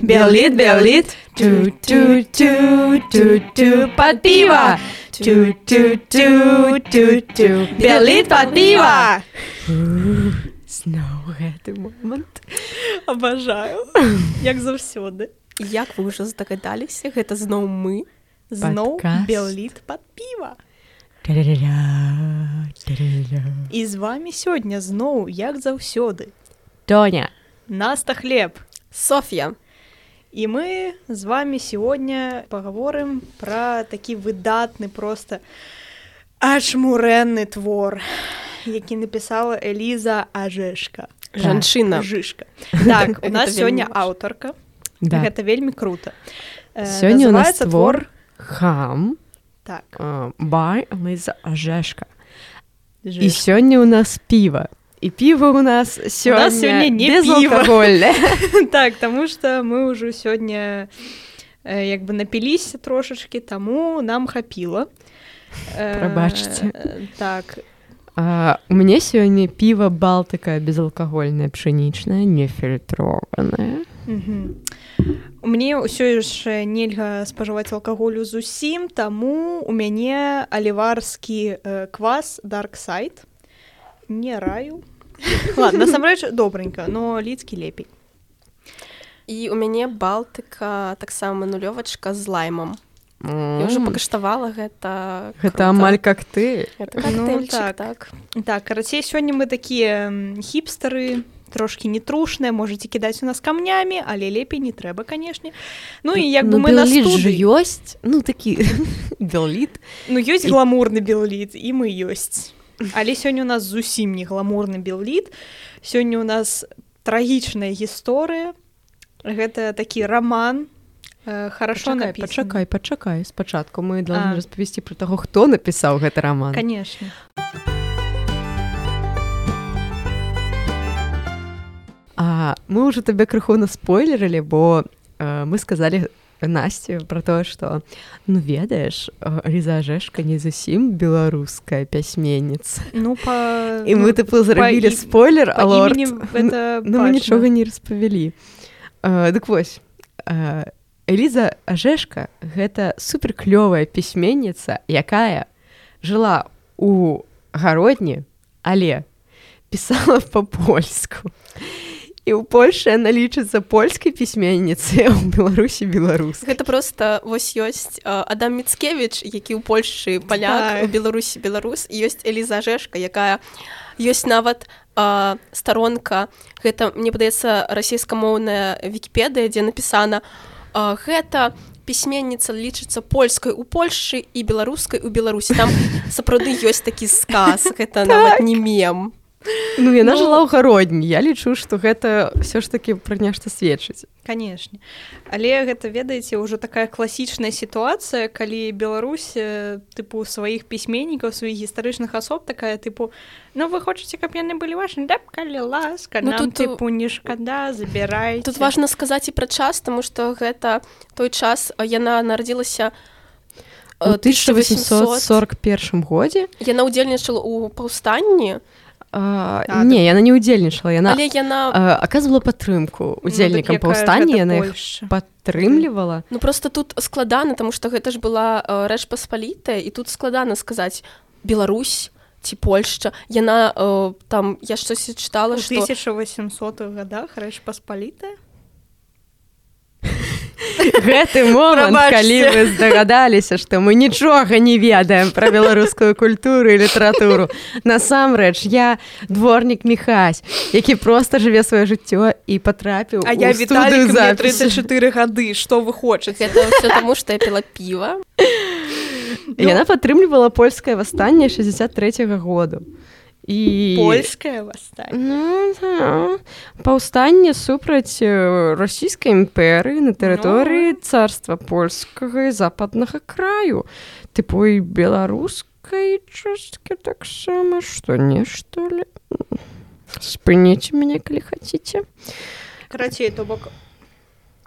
Белит, белит, под пиво. Белит под пиво. Зноў гэты момант. Абажаю, як заўсёды. Як вы ўжо здагадаліся, гэта зноў мы. Зноў Падкаст. белит под піва. І з вами сёння зноў, як заўсёды. Тоня. Наста хлеб. Соф'я. І мы з вами сегодня паговорым пра такі выдатны просто ачмурэнны твор, які напісала Эліза Ажешка. Жанчына. Жышка. Так, у нас сёння аўтарка. Да. Гэта вельмі круто. Э, Сёння у нас твор хам Так. а, бай Лыза Ажешка. І сёння у нас піва. І піва у нас сёння, сёння не безалкагольнае. так, таму што мы ўжо сёння як бы напіліся трошачкі, таму нам хапіла. Прабачце. Так, А, у мяне сёння піва балтыка безалкагольнае пшанічнае нефільтраванае. Мяне ўсё яшчэ нельга спажываць алкаголю зусім, таму у мяне аліварскі э, квас дарксайд не раю. Ладно, насамрэч добренька, но лідскі лепей. І у мяне балтыка таксама нулёвачка з лаймам. Я ўжо пакаштавала гэта Гэта амаль коктейль. Гэта Ну, коктейльчик, так. так. Так, карацей, сёння мы такія хіпстары, трошкі нетрушныя, можаце кідаць у нас камнямі, але лепей не трэба, канешне. Ну і як бы мы на студыі. ёсць ну такі белліт Ну ёсць гламурны белліт і мы ёсць. Але сёння у нас зусім не гламурны белліт. Сёння у нас трагічная гісторыя. Гэта такі раман э, хорошо пачакай, напісаны. пачакай пачакай спачатку мы должны распавесці про таго хто напісаў гэты роман Канешне. А мы уже табе крыху наспойлерылі бо э, мы сказалі Насці про тое что ну ведаеш різажэшка не зусім беларуская пясьменніца Ну па і мы тыпу зрабілі і- спойлер па імені гэта ну мы нічога не распавялі э, дык вось э, Эліза Ажешка гэта суперклёвая пісьменніца якая жыла у гародні але пісала па-польску і ў Польшы яна лічыцца польскай пісьменніцай а ў беларусі беларус Гэта просто вось ёсць Адам Міцкевіч, які ў Польшы паляк, Так. у Беларусі беларус, ёсць Эліза Жэшка, якая ёсць нават э, старонка. Гэта мне падаецца расійскамоўная Вікіпедыя, дзе напісана э, гэта пісьменніца лічыцца польскай у Польшы і беларускай у Беларусі. Там сапраўды ёсць такі сказ, гэта нават не мем. Ну яна Ну- жыла ў гародні я лічу што гэта все ж таки пра нешта сведчыць. Канешне але гэта ведаеце ўжо такая класічная сітуацыя калі Беларусь э, тыпу сваіх пісьменнікаў сваіх гістарычных асоб такая тыпу ну вы хочаце каб яны былі вашы да калі ласка Ну, тут, тут тыпу не шкада забірай Тут важна сказаць і пра час, таму што гэта той час э, яна нарадзілася у э, 1841 годзе. Яна ўдзельнічала ў паўстанні, а, Так. не яна не ўдзельнічала яна але яна аказвала падтрымку удзельнікам паўстання яна іх падтрымлівала ну просто тут складана, таму што гэта ж была э, рэч паспалітая і тут складана сказаць Беларусь ці Польшча яна э, там я штосьці чытала у што 1800 годах рэч паспалітая гэты момант калі вы здагадаліся што мы нічога не ведаем пра беларускую культуру і літаратуру. Насамрэч я дворнік міхась які просто жыве сваё жыццё і патрапіў А я запісу. 34 гады. Што вы хочаце? Гэта ўсё таму што я піла піва. Яна падтрымлівала польскае восстанне 63 -го году і польская восстань Ну, да. паўстанне супраць расійскай імперыі на тэрыторыі царства польскага і западнага краю. Тыпу і беларускай часткі таксама што не што ли? Спыніце мяне калі хаце карацей то бок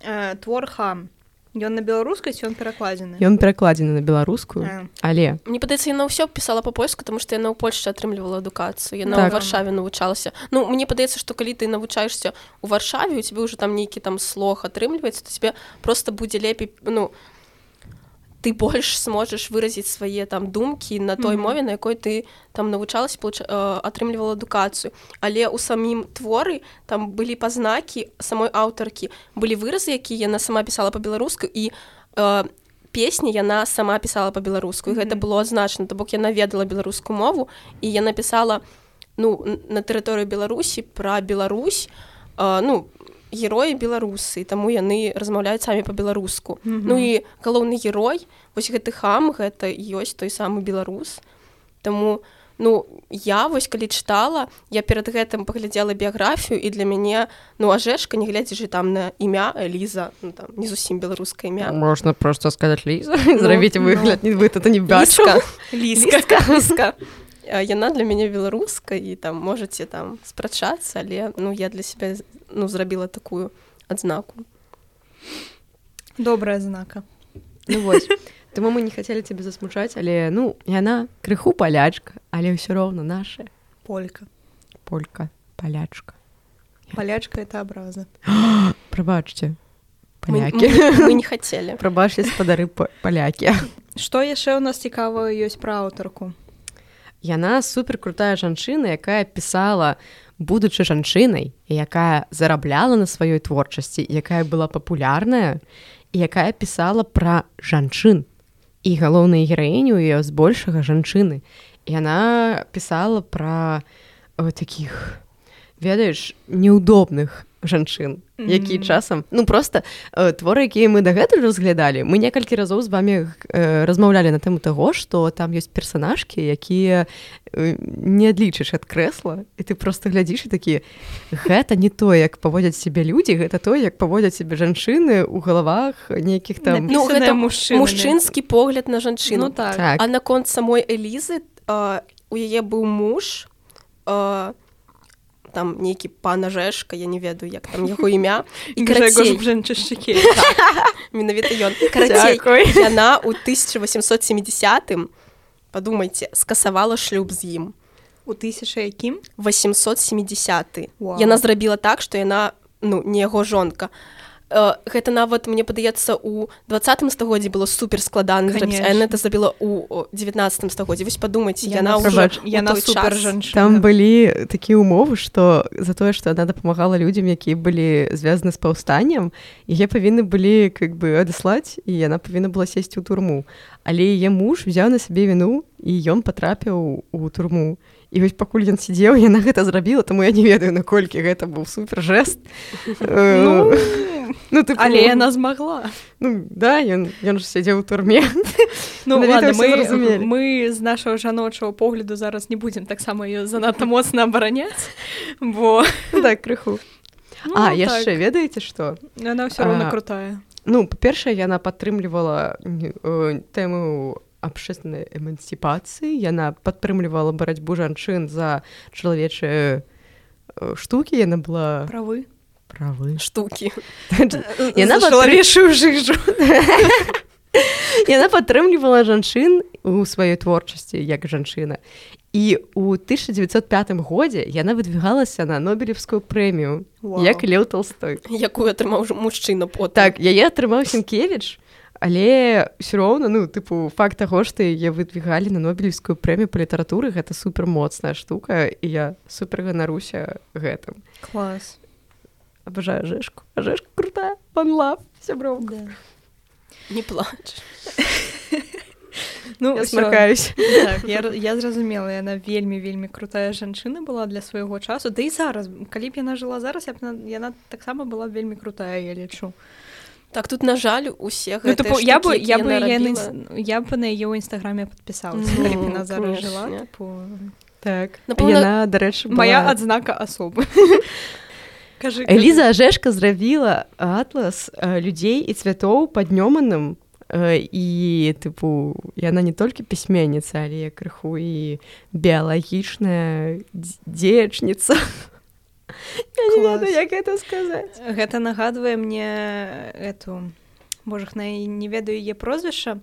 э, твор хам Ён на беларускай ён перакладзены ён перакладзены на беларускую А. але Мне падаецца яна ўсё пісала па-польску тому што яна ў Польшчы атрымлівала адукацыю яна Так. варшаве навучалася Ну мне падаецца што калі ты навучаешься у варшаве у тебе уже там нейкі там слог атрымліваецца то тебе просто будзе лепей ну ты больш сможаш выразіць свае там думкі на той Мгм. мове на якой ты там навучалася получа- э, атрымлівала адукацыю але ў самім творы там былі пазнакі самой аўтаркі былі выразы якія яна сама пісала па-беларуску і э, песні яна сама пісала па-беларуску і гэта Мгм. было значна то бок яна ведала беларускую мову і яна пісала ну на тэрыторыю беларусі пра Беларусь э, ну героі беларусы таму яны размаўляюць самі па-беларуску Мгм. ну і галоўны герой вось гэты хам гэта ёсць той самы беларус Таму ну я вось калі чытала я перад гэтым паглядзела біяграфію і для мяне ну ажешка не глядзячы там на імя Эліза ну, там не зусім беларускае імя можна просто сказаць ліза зрабіць ну. выгляд не вы тут не бачу Ліска. ліска яна для мяне беларуска і там можаце там спрачацца але ну я для себя ну зрабіла такую адзнаку. Добрая знака Ну вось. Таму мы не хацелі цябе засмучаць але ну яна крыху палячка але ўсё роўна наша. Полька. Полька палячка. Палячка это абраза прабачце мы, палякі. мы, мы не хацелі. Прабачце спадары па- палякі. Што яшчэ ў нас цікава ёсць пра аўтарку Яна супер крутая жанчына, якая пісала будучы жанчынай, якая зарабляла на сваёй творчасці, якая была папулярная якая пісала пра жанчын. І галоўнай гераіню яе збольшага жанчыны. Яна пісала пра э, такіх ведаеш неудобных жанчын які Мгм. часам ну просто э, творы якія мы дагэтуль разглядалі мы некалькі разоў з вами э, размаўлялі на тэму таго што там ёсць персанажкі якія э, не адлічыш ад крэсла і ты просто глядзіш і такі гэта не то як паводзяць сябе людзі гэта то як паводзяць сябе жанчыны ў галавах нейкіх там ну гэта мужчынамі. мужчынскі погляд на жанчыну ну так, так А наконт самой Элізы а, у яе быў муж а, там нейкі пана жэшка я не ведаю як там яго імя. І карацей, жанчышчыкі менавіта ён яна ў 1870 падумайце скасавала шлюб з ім у тысяча якім 870 Вау. яна зрабіла так што яна ну не яго жонка. Э, гэта нават мне падаецца у двадцатым стагоддзі было супер складана это забіла у девятнадцатым стагоддзі вось падумайце яна яна ўжо яна супер жанчына там былі такія умовы што за тое што яна дапамагала людзям якія былі звязаны з паўстаннем яе павінны былі как бы адаслаць і яна павінна была сесці ў турму. Але яе муж взяў на сябе віну і ён патрапіў у турму. І вось пакуль ён сидзеў яна гэта зрабіла таму я не ведаю наколькі гэта быў супер жест Ну, ну ты але яна змагла ну да ён ён ж сядзеў у турме. Ну ладно, мы, зразумелі. мы з нашага жаночага погляду зараз не будзем таксама ее занадта моцна абараняць бо так крыху. Ну, а так, яшчэ ведаеце што яна ўсё роўна крутая. Ну, па-першае, яна падтрымлівала э, тэму абшчэснай эмансіпацыі. Яна падтрымлівала барацьбу жанчын за чалавечыя э, штукі. Яна была правы правы. штукі Яна падтрым- чалавечую жыжу Яна падтрымлівала жанчын у сваёй творчасці як жанчына. І ў 1905 годзе яна выдвігалася на нобелевскую прэмію як леў толстой. якую атрымаў ж мужчына потым Так, яе атрымаў Сенкевіч, але ўсё роўна ну тыпу факт таго, што яе выдвігалі на нобелевскую прэмію па літаратуры гэта супер моцная штука і я супер ганаруся гэтым. клас Абажаю жэшку, а жэшка крутая панла сяброўка. да. не плач ну Я ўсё. смаркаюсь. так, я, я зразумела яна вельмі вельмі крутая жанчына была для свайго часу. Да і зараз калі б яна жыла зараз я б на- яна таксама была вельмі крутая я лічу так тут на жаль усе ну, гэтыя типу, я бы я бы я, на я б на яе ў нстаграме подпісалась Ну, калі б яна зараз жыла типу, Так. Напэўна, Яна, дарэчы, моя была... адзнака асобы кажы Эліза Ажэшка зрабіла атлас э, людзей і цвятоў паднёманым э, і тыпу яна не толькі пісьменніца, але крыху і біялагічная дз- дзеячніца. Я не Клас. ведаю, як гэта сказаць. гэта нагадвае мне эту можах на не ведаю яе прозвішча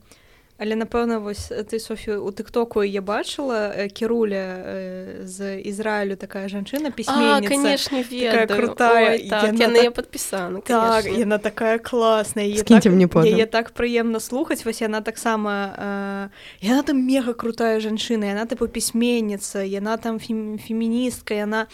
але напэўна вось ты Софію у тыктоку я бачыла э, кіруля э, з Ізраілю такая жанчына пісьменніца конечно такая крутая Ой, так, яна яны так- падпісаны Так, яна такая класная так, мне яе так прыемна слухаць вось яна таксама э, яна там мега крутая жанчына яна тыпу пісьменніца яна там фем, феміністка яна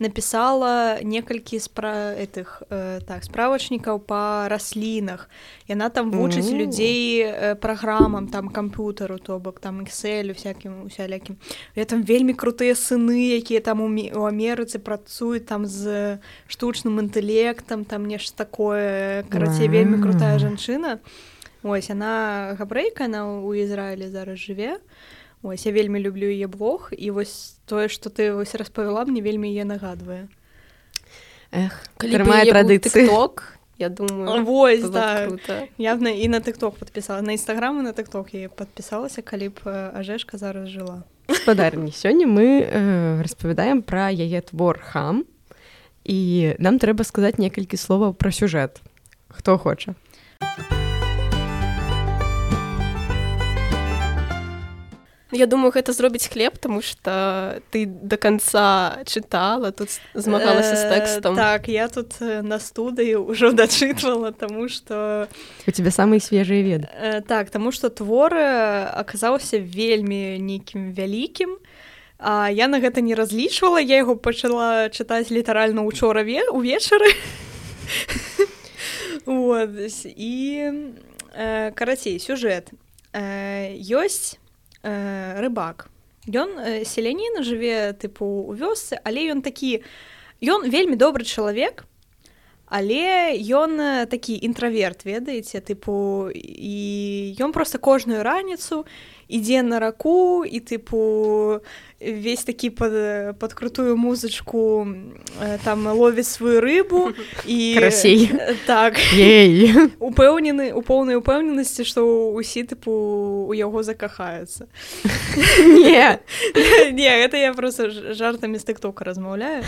напісала некалькі спра этих э, так справачнікаў па раслінах яна там вучыць Мм. людзей э, праграмам там камп'ютару то бок там excel усякім усялякім я там вельмі крутыя сыны якія там у, Ме- у Амерыцы працуюць там з штучным інтэлектам там нешта такое. Карацей вельмі крутая жанчына ось она габрэйка она у Ізраілі зараз жыве ось я вельмі люблю яе блог і вось тое што ты вось распавяла мне вельмі яе нагадвае. Эх, трымае традыцыі TikTok, я думаю Вось да. круто. явно і на тыкток подпісала на нстаграм і на тыкток я подпісалася калі б ажешка зараз жыла. Гаспадарні сёння мы э, распавядаем пра яе твор хам і нам трэба сказаць некалькі словаў пра сюжэт. Хто хоча Я думаю гэта зробіць хлеб тому что ты до конца чытала тут змагалася з Э, тэкстам так я тут э, на студыі ўжо дачытвала тому что у тебе самыя свежыя веды. Э, так таму што твор э, аказаўся вельмі нейкім вялікім А я на гэта не разлічвала я яго пачала чытаць літаральна учора ве увечары. Вот і э, карацей сюжэт. Э, ёсць э, рыбак. Ён э, селяніна жыве тыпу у вёсцы але ён такі ён вельмі добры чалавек але ён э, такі інтраверт ведаеце тыпу і ён просто кожную раніцу ідзе на раку і тыпу весь такі под, под крутую музычку там ловіць сваю рыбу і Карасей. так. Упэўнены у поўнай упэўненасці што ўсі тыпу у яго закахаюцца не не гэта я просто жартамі з тыктока размаўляю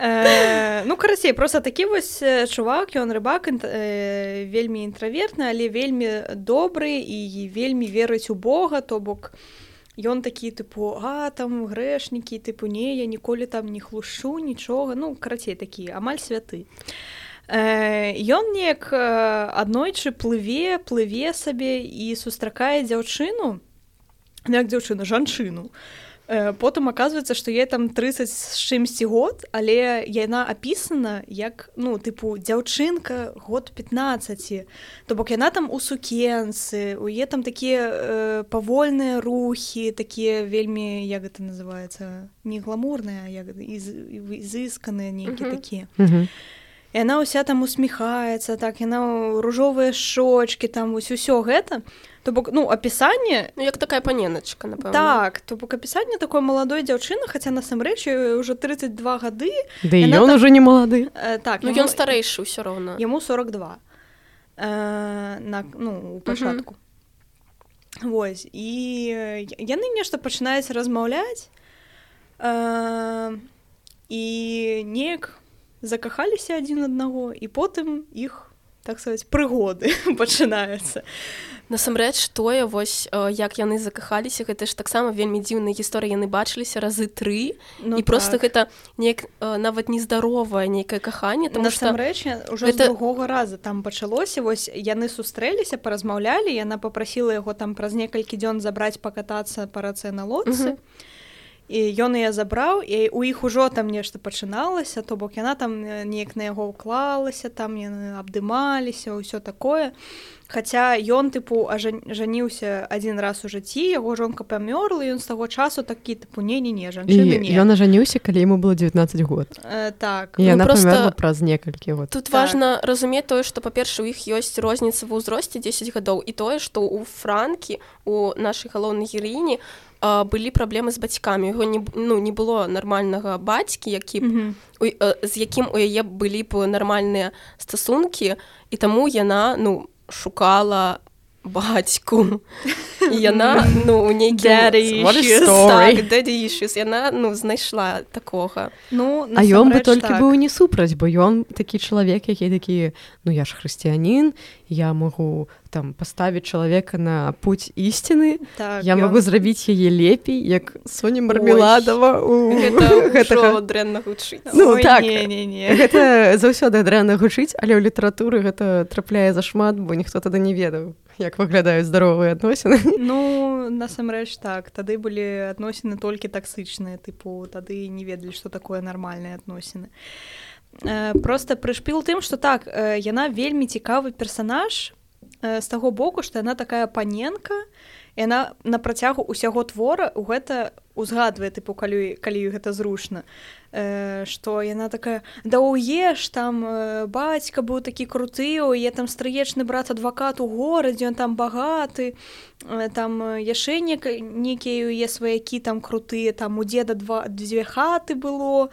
э, ну карацей просто такі вось чувак ён рыбак інт- э, вельмі інтраверtны але вельмі добры і вельмі верыць у Бога то бок ён такі тыпу а там грэшнікі тыпу не я ніколі там не хлушу нічога ну карацей такі амаль святы Ён неяк э, аднойчы плыве плыве сабе і сустракае дзяўчыну ну, як дзяўчына жанчыну Э, потым аказваецца што я там 30 з чымсьці год але яна апісана як ну тыпу дзяўчынка год 15 то бок яна там у сукенцы у е там такія э, павольныя рухі такія вельмі як гэта называется не гламурныя як из- изысканыя нейкія Мгм. такія Мгм. і яна ўся там усміхаецца так яна ружовыя шочки там вось усё гэта то бок ну апісанне Ну, як такая паненачка напэўна так то бок апісанне такой маладой дзяўчыны хаця насамрэч ёй ўжо 32 гады Да і Яна ён так- ужо не малады э, так Ну яму- ён старэйшы ўсё роўна яму 42 э, на ну у пачатку Вось і яны нешта пачынаюць размаўляць э, і неяк закахаліся адзін аднаго і потым іх так сказать прыгоды пачынаюцца насамрэч тое вось э, як яны закахаліся гэта ж таксама вельмі дзіўная гісторыя. Яны бачыліся разы тры ну, і просто гэта неяк э, нават нездаровае нейкае каханне что насамрэч ўжо гэта- гэта... другога раза там пачалося вось яны сустрэліся паразмаўлялі яна попрасіла яго там праз некалькі дзён забраць пакатацца па рацэ на лодцы. Мгм. І ён яе забраў і у іх ужо там нешта пачыналася то бок яна там неяк на яго ўклалася там яны абдымаліся ўсё такое. Хаця ён тыпу ажан- жаніўся адзін раз у жыцці яго жонка памёрла ён з таго часу такі тыпу не не не жанчыны ён ажаніўся калі яму было 19 год. Э, так. І Ну, яна просто памерла праз некалькі год. Тут Так. важна разумець тое што па-перша у іх ёсць розніца ва ўзросце 10 гадоў і тое што у франкі у нашай галоўнай гераіні а, былі праблемы з бацькамі. Яго не ну не было нармальнага бацькі які б у- э, з якім у яе былі б нармальныя стасункі. І таму яна ну шукала бацьку і яна ну у нейкі Daddy story. так, яна ну знайшла такога Ну, А ён бы толькі так. быў не супраць бо ён такі чалавек які такі ну я ж хрысціянін я магу там паставіць чалавека на путь ісціны так, я ён- магу зрабіць яе лепей як Соня мармеладова у гэта дрэнна гучыць Ну, Ой, так. не, не, не. гэта заўсёды дрэнна гучыць але ў літаратуры гэта трапляе зашмат бо ніхто тады не ведаў як выглядаюць здаровыя адносіны. Ну насамрэч так. Тады былі адносіны толькі таксычныя тыпу тады не ведалі што такое нармальныя адносіны. Э, просто прышпіл тым што так э, яна вельмі цікавы персанаж э, з таго боку што яна такая паненка яна на працягу ўсяго твора у гэта узгадвае тыпу калі калі гэта зручна э, што яна такая да уеш там э, бацька быў такі круты е там стрыечны брат адвакат у горадзе ён там багаты э, там э, яшчэ нека- нейкія яе сваякі там крутыя там у деда два дзве хаты было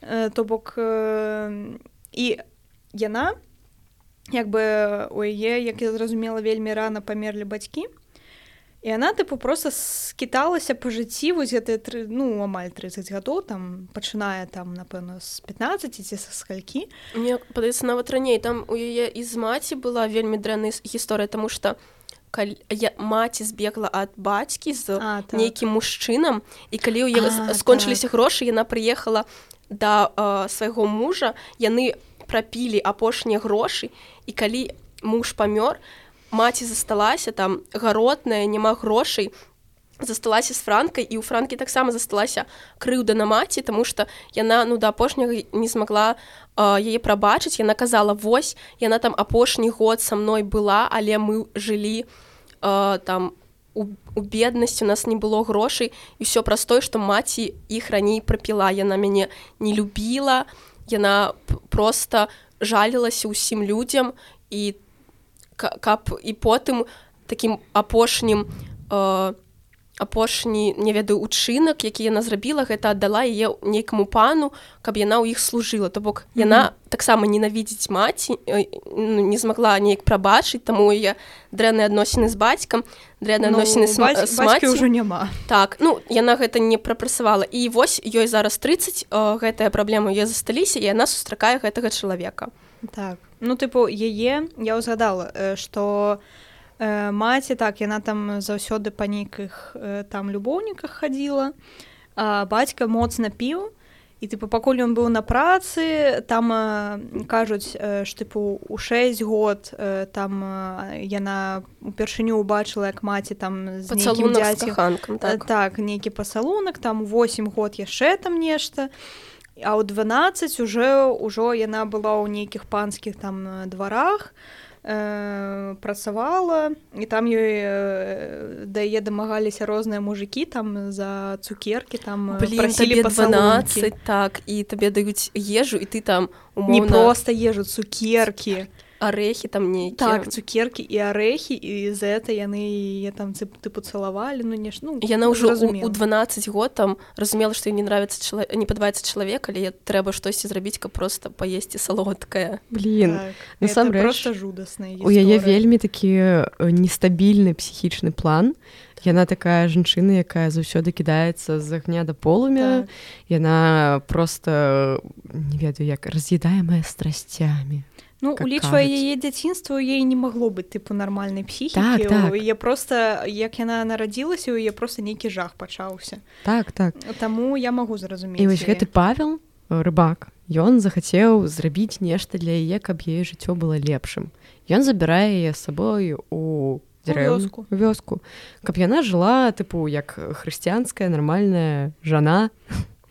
э, то бок э, і яна як бы у яе як я зразумела вельмі рана памерлі бацькі і она тыпу просто скіталася па жыцці вось гэтыя тры ну амаль 30 гадоў там пачынае там напэўна з 15 ці са скалькі Мне падаецца нават раней там у яе і з маці была вельмі дрэнная гісторыя тому что калі я маці збегла ад бацькі з А, так. нейкім мужчынам і калі ў яе скончыліся грошы яна прыехала да э, свайго мужа яны прапілі апошнія грошы і калі муж памёр маці засталася там гаротная няма грошай засталася з франкай і ў франкі таксама засталася крыўда на маці тому что яна ну да апошняга не змагла яе прабачыць. Яна казала вось яна там апошні год са мной была але мы жылі э, там у, у беднасці у нас не было грошай і ўсё праз той што маці іх раней прапіла. Яна мяне не любіла яна просто жалілася ўсім людзям і ка- каб і потым такім апошнім э, апошні не ведаю учынак які яна зрабіла гэта аддала яе нейкаму пану каб яна ў іх служыла. То бок яна таксама ненавідзець маці э, ну, не змагла неяк прабачыць таму яе дрэнныя адносіны з бацькам дрэнныя адносіны з, ма- з маці. ўжо няма. Так ну яна гэта не прапрацавала і вось ёй зараз 30 э, гэтая праблема я засталіся і яна сустракае гэтага чалавека Так. Ну тыпу яе я ўзгадала што э, маці так яна там заўсёды па нейкіх э, там любоўніках хадзіла а бацька моцна піў і тыпу пакуль ён быў на працы там э, кажуць э, ж тыпу у 6 год э, там э, яна упершыню убачыла як маці там дзядзькам каханкам так, так нейкі пасалунак там 8 год яшчэ там нешта а ў 12 уже ўжо яна была ў нейкіх панскіх там э, дварах э, працавала і там ёй э, да яе дамагаліся розныя мужикі там за цукеркі там э, Блин, прасілі табе пасалункі. 12 так і табе даюць ежу і ты там не умоўна, просто ежу цукеркі арэхі там нейкія так цукеркі і арэхі і за это яны яе там цып- тыпу цалавалі ну не ж ну яна ўжо у, зразумела. у 12 год там разумела што ей не нравится чала... не падабаецца чалавек але трэба штосьці зрабіць каб просто паесці салодкае блин Так, насамрэч, это просто жудасная у яе вельмі такі э, нестабільны псіхічны план. Яна такая жанчына якая заўсёды кідаецца з агня да полумя Так. яна просто не ведаю як раз'едаемая страсцямі Ну, улічвае яе дзяцінства яе не магло быць тыпу нармальнай псіхікі Так, так. яе просто як яна нарадзілася у яе просто нейкі жах пачаўся так так. Таму я магу зразумець і вось гэты павел э, рыбак ён захацеў зрабіць нешта для яе каб яе жыццё было лепшым ён забірае яе сабой у вёску. вёску. Каб яна жыла тыпу як хрысціянская нармальная жана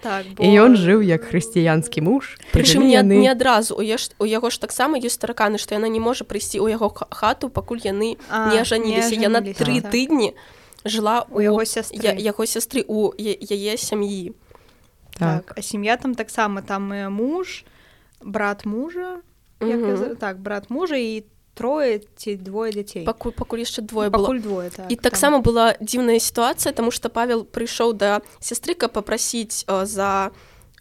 так, і ён жыў як хрысціянскі муж Прычым не, не адразу у, еш, у яго ж таксама ёсць тараканы што яна не можа прыйсці ў яго ха- хату пакуль яны А, не ажаніліся яна тры так. тыдні жыла у яго сястры я, яго сястры у яе сям'і так. а сям'я там таксама там і муж брат мужа як Мгм. я так брат мужа і трое ці двое дзяцей пакуль пакуль яшчэ двое было. пакуль двое так, і там. таксама была дзіўная сітуацыя таму што павел прыйшоў да сястры каб папрасіць э, за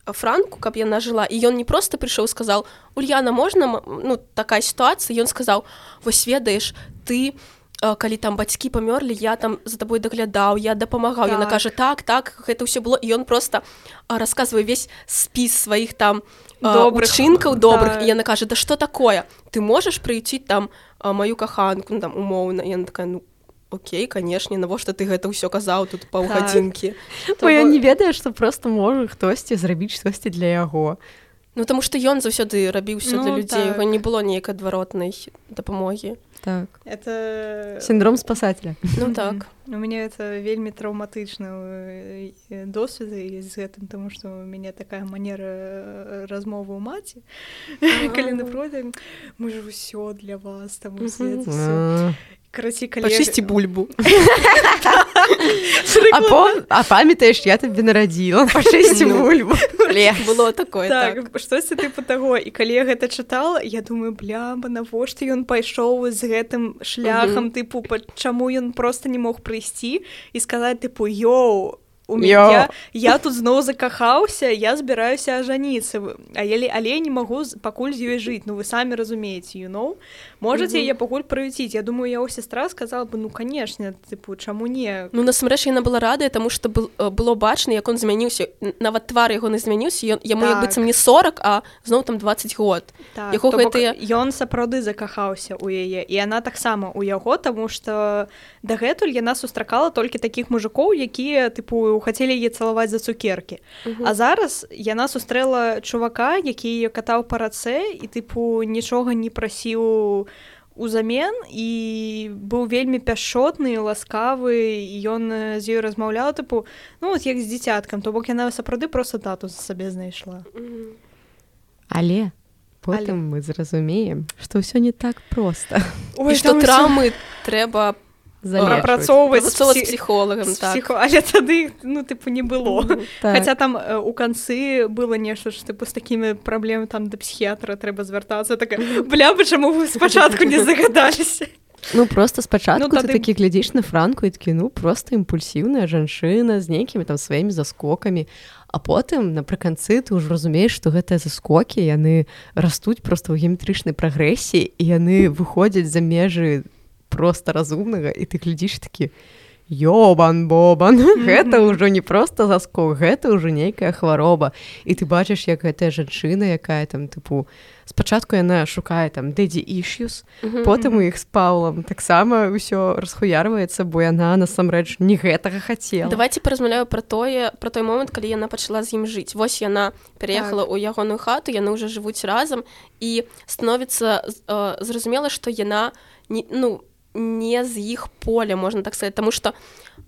франку каб яна жыла і ён не просто прыйшоў сказал Ульяна можна ну такая сітуацыя ён сказаў вось ведаеш ты а, калі там бацькі памёрлі я там за табой даглядаў я дапамагаў яна Так. кажа так так гэта ўсё было і ён просто а, расказвае весь спіс сваіх там Добрых, чынкаў добрых да. яна кажа да што такое ты можаш прыйціць там маю каханку ну, там умоўна яна такая ну Окей, канешне, навошта ты гэта ўсё казаў тут паўгадзінкі. Бо я не ведаю, што просто можа хтосьці зрабіць штосьці для яго. Ну таму што ён заўсёды рабіў для Ну, людзей, так. не было нейкай адваротнай дапамогі. Так. это Сіндром спасателя. Ну так. у мяне это вельмі траўматычны э, досвед з гэтым тому что у мяне такая манера э, размовы ў маці калі на пройдзе мы ж усё для вас там А. караці Пачысці бульбу. А, памятаеш, я табе нарадзіла пашысці Ну. бульбу. Было такое так. так штосьці тыпу таго і калі я гэта чытала я думаю бляба навошта ён пайшоў з гэтым шляхам тыпу чаму ён просто не мог прыйсці і сказаць тыпу йоу у меня я тут зноў закахаўся я збіраюся ажаніцца а я але я не магу пакуль з ёй жыць ну вы самі разумееце you know можете Мгм. я пакуль прыюціць я думаю яго сестра сказала бы ну канешне тыпу чаму не Ну насамрэч яна была радая, таму што был, э, было бачна, як он змяніўся. Нават твар яго не змяніўся, ён яму Так. быццам не 40, а зноў там 20 год. Так, Яго гэтыя- ён сапраўды закахаўся ў яе і яна таксама у яго таму што дагэтуль яна сустракала толькі такіх мужикоў якія тыпу хацелі яе цалаваць за цукеркі а зараз яна сустрэла чувака які яе катаў па рацэ і тыпу нічога не прасіў узамен і быў вельмі пяшотны ласкавы і ён з ёй размаўляў тыпу ну от як з дзіцяткам то бок яна сапраўды просто тату сабе знайшла. Але потым мы зразумеем, што ўсё не так проста. І што траўмы трэба Залечваць. Прапрацоўваць працоўваць псі- з псіхолагам так. псіхо- але тады ну тыпу не было Так. Хаця там э, у канцы было нешта ж тыпу з такімі праблемы там да псіхіатра трэба звяртацца такая бляба чаму вы спачатку не загадаліся Ну просто спачатку Ну, ну, тады- ты такі глядзіш на франку і такі ну просто імпульсіўная жанчына з нейкімі там сваімі заскокамі а потым напрыканцы ты ўжо разумееш што гэтыя заскокі яны растуць просто ў геометрычнай прагрэсіі і яны выходзяць за межы просто разумнага і ты глядзіш такі ёбан бобан гэта ўжо не просто заскок гэта ўжо нейкая хвароба і ты бачыш як гэтая жанчына якая там тыпу спачатку яна шукае там дэдзі ішюс потым у іх з паулам таксама ўсё расхуярваецца бо яна насамрэч не гэтага хацела. Давайте паразмаўляю пра тое пра той момант калі яна пачала з ім жыць. Вось яна пераехала Так. ў ягоную хату яны ўжо жывуць разам і становіцца э, зразумела што яна не ну не з іх поля можна так сказать тому что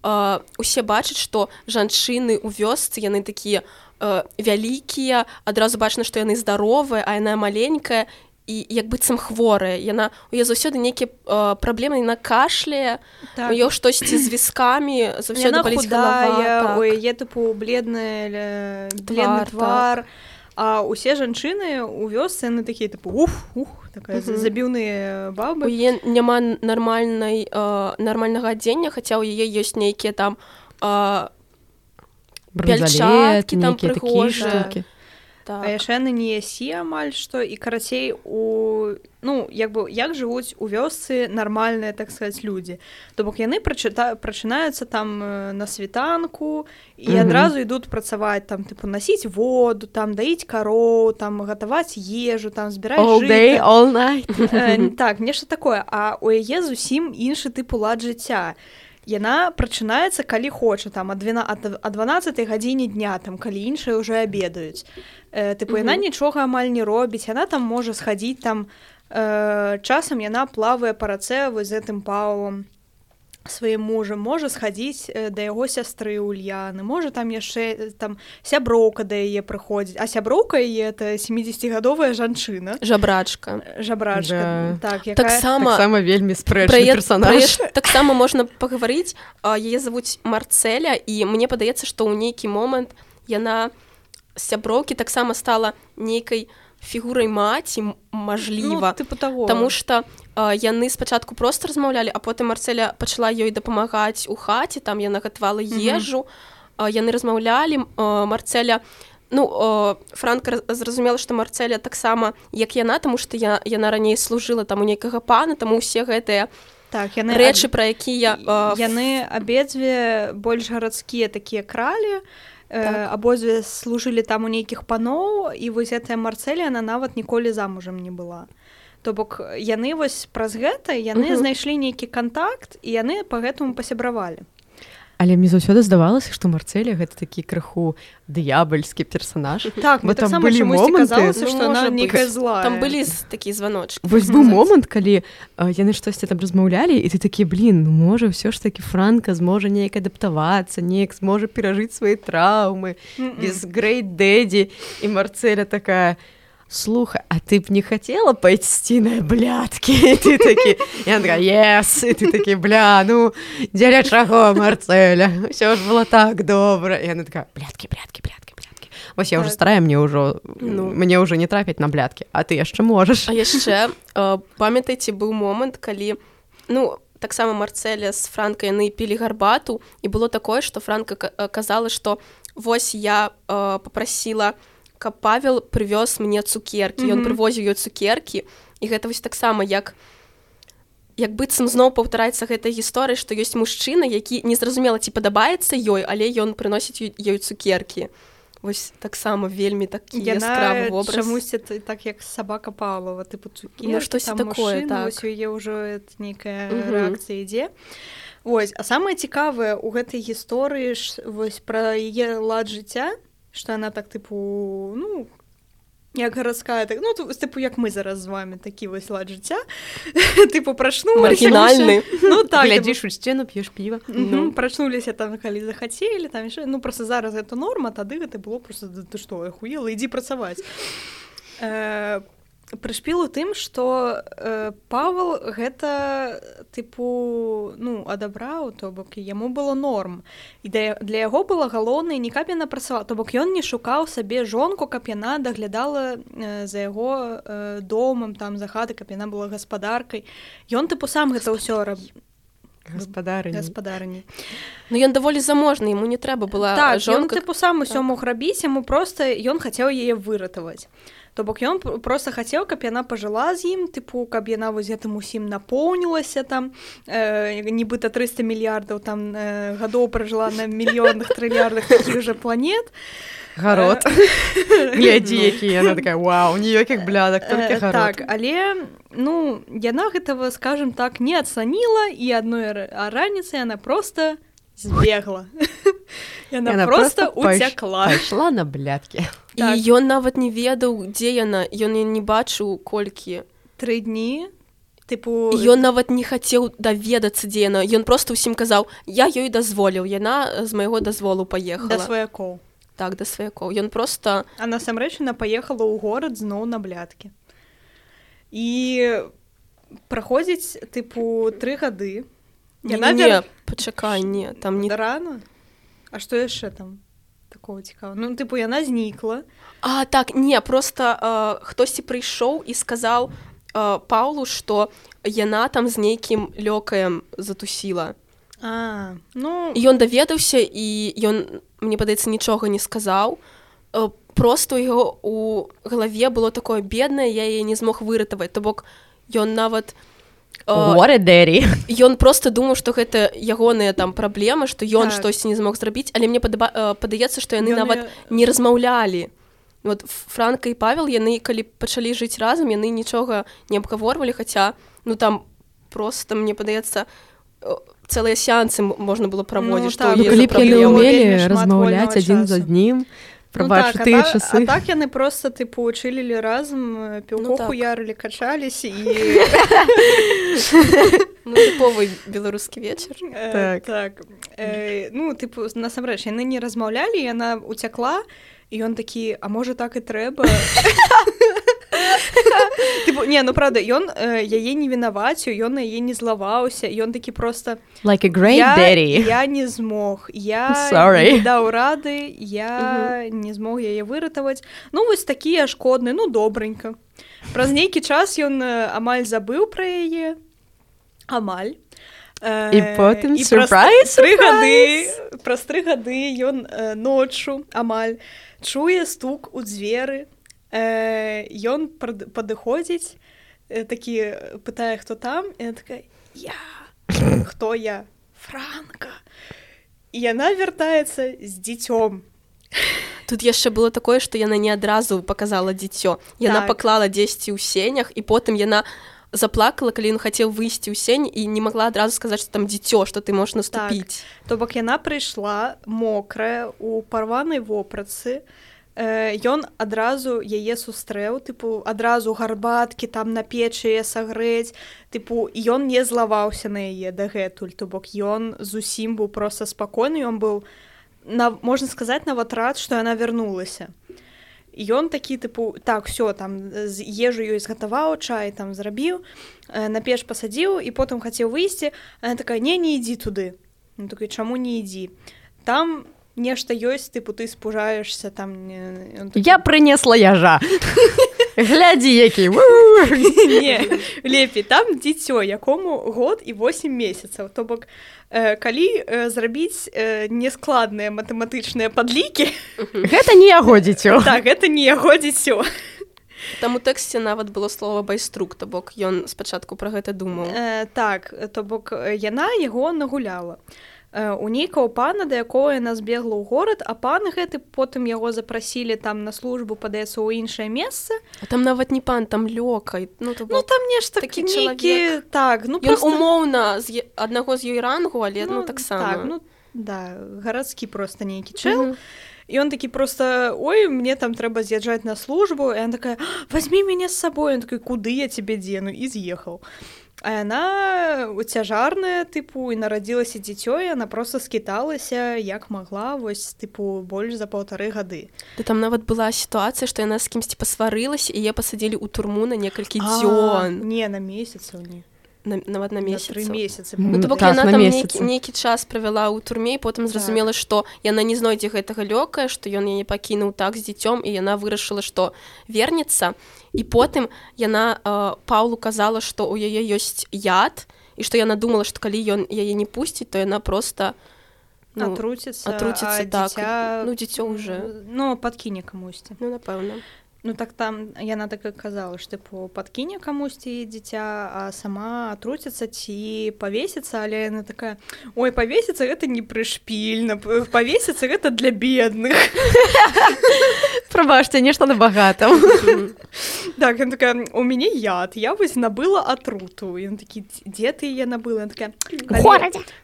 э, усе бачаць што жанчыны ў вёсцы яны такія э, вялікія адразу бачна што яны здаровыя а яна маленькая і як быццам хворая яна у яе заўсёды нейкія э, праблемы на кашляе так. у ёй штосьці з віскамі заўсёды галава, у так. яе тыпу бледная бледны Твар, твар а усе жанчыны у вёсцы яны такія тыпу ух ух такая Мгм. забіўныя у бабы яе няма нармальнай э, нармальнага адзення хаця ў яе ёсць нейкія там э, Бронзалет, пяльчаткі там прыгожыя. Так. А яшчэ яны не ясі амаль што і карацей у ну як бы як жывуць у вёсцы нармальныя так сказаць людзі то бок яны прачыта прачынаюцца там э, на світанку і Мгм. адразу ідуць працаваць там тыпу насіць воду там даіць кароў там гатаваць ежу там збіраць all day жыта. all night Э, так нешта такое а у яе зусім іншы тыпу лад жыцця яна прачынаецца калі хоча там ад 12 а 12 гадзіне дня там калі іншыя ўжо абедаюць э, тыпу яна Мгм. нічога амаль не робіць яна там можа схадзіць там э, часам яна плавае па рацэ вось з гэтым паулом сваім мужам можа схадзіць э, да яго сястры Ульяны можа там яшчэ э, там сяброўка да яе прыходзіць а сяброўка яе это 70гадовая жанчына жабрачка. Жабрачка. Да. так якая... таксама таксама вельмі спрэчны Праед- персонаж. праед- таксама можна пагаварыць а, яе завуць марцэля і мне падаецца што ў нейкі момант яна сяброўкі таксама стала нейкай фігурай маці мажліва ну, тыпу таго Таму што э, яны спачатку проста размаўлялі, а потым Марцэля пачала ёй дапамагаць у хаце, там яна гатавала ежу. Э, яны размаўлялі Марцэля. Ну Франка раз- зразумела, што Марцэля таксама як яна, таму што я, яна раней служыла там у нейкага пана, таму ўсе гэтыя так яны рэчы пра якія а, яны абедзве больш гарадскія такія кралі Так. так. абодзве служылі там у нейкіх паноў і вось гэтая марцэлі она нават ніколі замужам не была то бок яны вось праз гэта яны Мгм. знайшлі нейкі кантакт і яны по гэтаму пасябравалі. Але мне заўсёды здавалася што марцэля гэта такі крыху д'ябальскі персонаж так Бо мне там таксама былі казалася ну, она быць. злая. Там былі такія званочки вось быў момант калі яны штосьці там размаўлялі і ты такі блин ну можа ўсё ж такі франка зможа неяк адаптавацца неяк зможа перажыць свае траўмы без грейт дэдзі і марцэля такая слухай а ты б не хацела пайсці на блядкі І ты такі яга ес і ты такі бля ну дзеля чаго марцэля ўсё ж было так добра і яна такая блядкі блядкі блядкі блядкі вось я Так. старая мне ўжо Ну. мне ўжо не трапіць на блядкі а ты яшчэ можаш А яшчэ э, памятаеце быў момант калі ну таксама марцэля з франка яны пілі гарбату і было такое што франка ка- э, казала што вось я э, попрасіла каб павел прывёз мне цукеркі ён Мгм. прывозіў ёй цукеркі і гэта вось таксама як як быццам зноў паўтараецца гэтая гісторыя што ёсць мужчына які незразумела ці падабаецца ёй але ён прыносіць ёй- цукеркі вось таксама вельмі такі яскравы вобраз чамусьці так як сабака Павлова тыпу цукеркі, Ну, штосьці там такое, машыны, так. яе ўжо нейкая Мгм. рэакцыя ідзе Вось а самае цікавае ў гэтай гісторыі ж вось пра яе лад жыцця што она так тыпу ну як гарадская так ну тыпу як мы зараз з вами такі вось лад жыцця тыпу прачнулася маргінальны ну так глядзіш у сцену п'еш піва Ну. прачнуліся там калі захацелі там яшчэ ну просто зараз это норма тады гэта было просто «Да ты што ахуела ідзі працаваць э, прышпіл у тым што э, Павал гэта тыпу ну адабраў то бок яму было норм. І да, для яго было галоўнае не каб яна працавала то бок ён не шукаў сабе жонку каб яна даглядала э, за яго э, домам там за хаты каб яна была гаспадаркай. Ён тыпу сам гэта ўсё раб гаспадары гаспадарні Ну ён даволі заможны яму не трэба была так, ён жонка тыпу сам усё так. мог рабіць яму просто ён хацеў яе выратаваць то бок ён пр- просто хацеў каб яна пажыла з ім тыпу каб яна вось гэтым усім напоўнілася там э, нібыта 300 мільярдаў там э, гадоў пражыла на мільённых трыльярдах такіх жа планет. Гарод. Глядзі які яна такая вау ніякіх блядак Э, так але ну яна гэтага скажем так не ацаніла і адной раніцай яна просто збегла яна, Яна просто пайш- уцякла пайшла на блядкі і так. ён нават не ведаў дзе яна ён не бачыў колькі тры дні тыпу ён нават не хацеў даведацца дзе яна ён просто ўсім казаў я ёй дазволіў яна з майго дазволу да паехала сваякоў так да сваякоў ён просто а насамрэч яна паехала ў горад зноў на блядкі і праходзіць тыпу тры гады Яна не, вер- пачакай не там не рано? А што яшчэ там такого цікава ну тыпу яна знікла А так не просто э, хтосьці прыйшоў і сказаў э, Паулу што яна там з нейкім лёкаем затусіла. А ну. Ён даведаўся і ён мне падаецца нічога не сказаў просто яго у галаве было такое беднае я яе не змог выратаваць то бок ён нават э, горе дэри ён просто думаў што гэта ягоныя там праблемы што ён Так. штосьці не змог зрабіць але мне падаба... э, падаецца што яны Ён нават я- не размаўлялі вот франка і павел яны калі пачалі жыць разам яны нічога не абгаворвалі хаця ну там просто мне падаецца э, цэлыя сеансы можна было праводзіць Ну, што так. ну, калі за б яны умелі размаўляць адзін з часу. Ну прабач так, а тыя та- часы А так яны просто тыпу учылілі разам піўко Ну так. хуярылі качались і ну, тыповы беларускі вечар Э, Так. так Э, ну тыпу насамрэч яны не размаўлялі яна уцякла і ён такі а можа так і трэба тыпу, не ну правда ён э, яе не вінаваціў ён на яе не злаваўся ён такі просто like a great я, daddy. я не змог я даў рады я не змог яе выратаваць ну вось такія шкодны ну добренька праз нейкі час ён э, амаль забыў пра яе амаль. Э, І потым і surprise, тры гады праз тры гады ён э, ноччу амаль. Чуе стук у дзверы ён прад- падыходзіць э, такі пытае хто там і такая я? Хто я? Франка і яна вяртаецца з дзіцём тут яшчэ было такое што яна не адразу показала дзіцё яна Так. паклала дзесьці ў сенях і потым яна заплакала калі ён хацеў выйсці ў сень і не могла адразу сказаць што там дзіцё што ты можаш наступіць то бок яна прыйшла мокрая у парванай вопратцы Э, ён адразу яе сустрэў тыпу адразу гарбаткі там на печы сагрэць. Тыпу ён не злаваўся на яе дагэтуль. То бок ён зусім быў проста спакойны ён быў на можна сказаць нават рад што яна вярнулася. Ён такі тыпу так все там з ежу ёй згатаваў чай там зрабіў на печ пасадзіў і потым хацеў выйсці такая не не ідзі туды ну, такой чаму не ідзі? Там нешта ёсць тыпу ты спужаешься там не, ён такі, я прынесла яжа. Глядзі які не лепей там дзіцё якому год і 8 месяцаў. То бок э, калі э, зрабіць э, нескладныя матэматычныя падлікі гэта не яго дзіцё. Так гэта не яго дзіцё. Там у тэксце нават было слова байструк то бок ён спачатку пра гэта думаў. Э, так то бок яна яго нагуляла. Э, у нейкаго пана да якого яна збегла ў горад а пан гэты потым яго запрасілі там на службу падаецца ў іншае месца. А там нават не пан там лёкай ну, то ну там нешта такі нейкі так ну ён просто... умоўна з аднаго з ёй рангу але ну, таксама. так, ну да гарадскі просто нейкі чэл. Мгм. і он такі просто ой мне там трэба з'язджаць на службу і она такая возьми мяне з сабой он такой куды я тебе дзену? І з'ехаў а яна цяжарная тыпу і нарадзілася дзіцё і она просто скіталася як магла вось тыпу больш за паўтары гады. Ды там нават была сітуацыя што яна з кімсьці пасварылася і я пасадзілі ў турму на некалькі дзён не на месяцаў не на, нават на месяц. тры месяцы Ну, Ну, то бок так, яна на там нейкі, нейкі час правяла ў турме і потым Так. зразумела што яна не знойдзе гэтага лёкая што ён яе пакінуў так з дзіцём і яна вырашыла што вернецца і потым яна э, Паўлу казала што ў яе ёсць яд і што яна думала што калі ён яе не пусціць то яна просто ну, атруціцца атруціцца, а так. дзіця, Ну, дзіцё ўжо. ну падкіне камусьці ну напэўна Ну так там яна так і казала ж тыпу падкіне камусьці дзіця а сама атруціцца ці павесіцца але яна такая ой павесіцца гэта не прышпільна павесіцца гэта для бедных прабачце нешта на багатым так такая у мяне яд я вось набыла атруту ён такі «Дз- дзе ты яе набыла такая «Калі-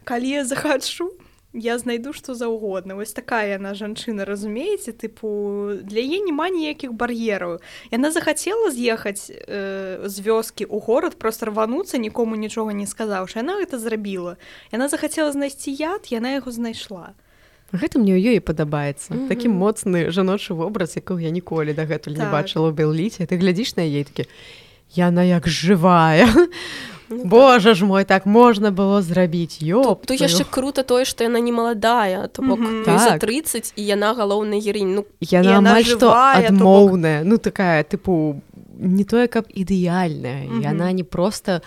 калі я захачу я знайду што заўгодна. Вось такая яна жанчына разумееце? Тыпу для яе няма ніякіх бар'ераў. Яна захацела з'ехаць э, з вёскі ў горад просто рвануцца нікому нічога не сказаўшы. Яна гэта зрабіла. Яна захацела знайсці яд яна яго знайшла. Гэта мне ў ёй падабаецца. Мгм. такі моцны жаночы вобраз якога я ніколі дагэтуль не Так. бачыла ў белліце. Ты глядзіш на яе такі яна як жывая Ну, так. Божа ж мой так можна было зрабіць ёп Тут яшчэ круто тое што яна не маладая то бок ёй за Так. 30 і яна галоўная герінь ну яна амаль што жывая, то бок- адмоўная ну такая тыпу не тое каб ідэальная Мгм. яна не просто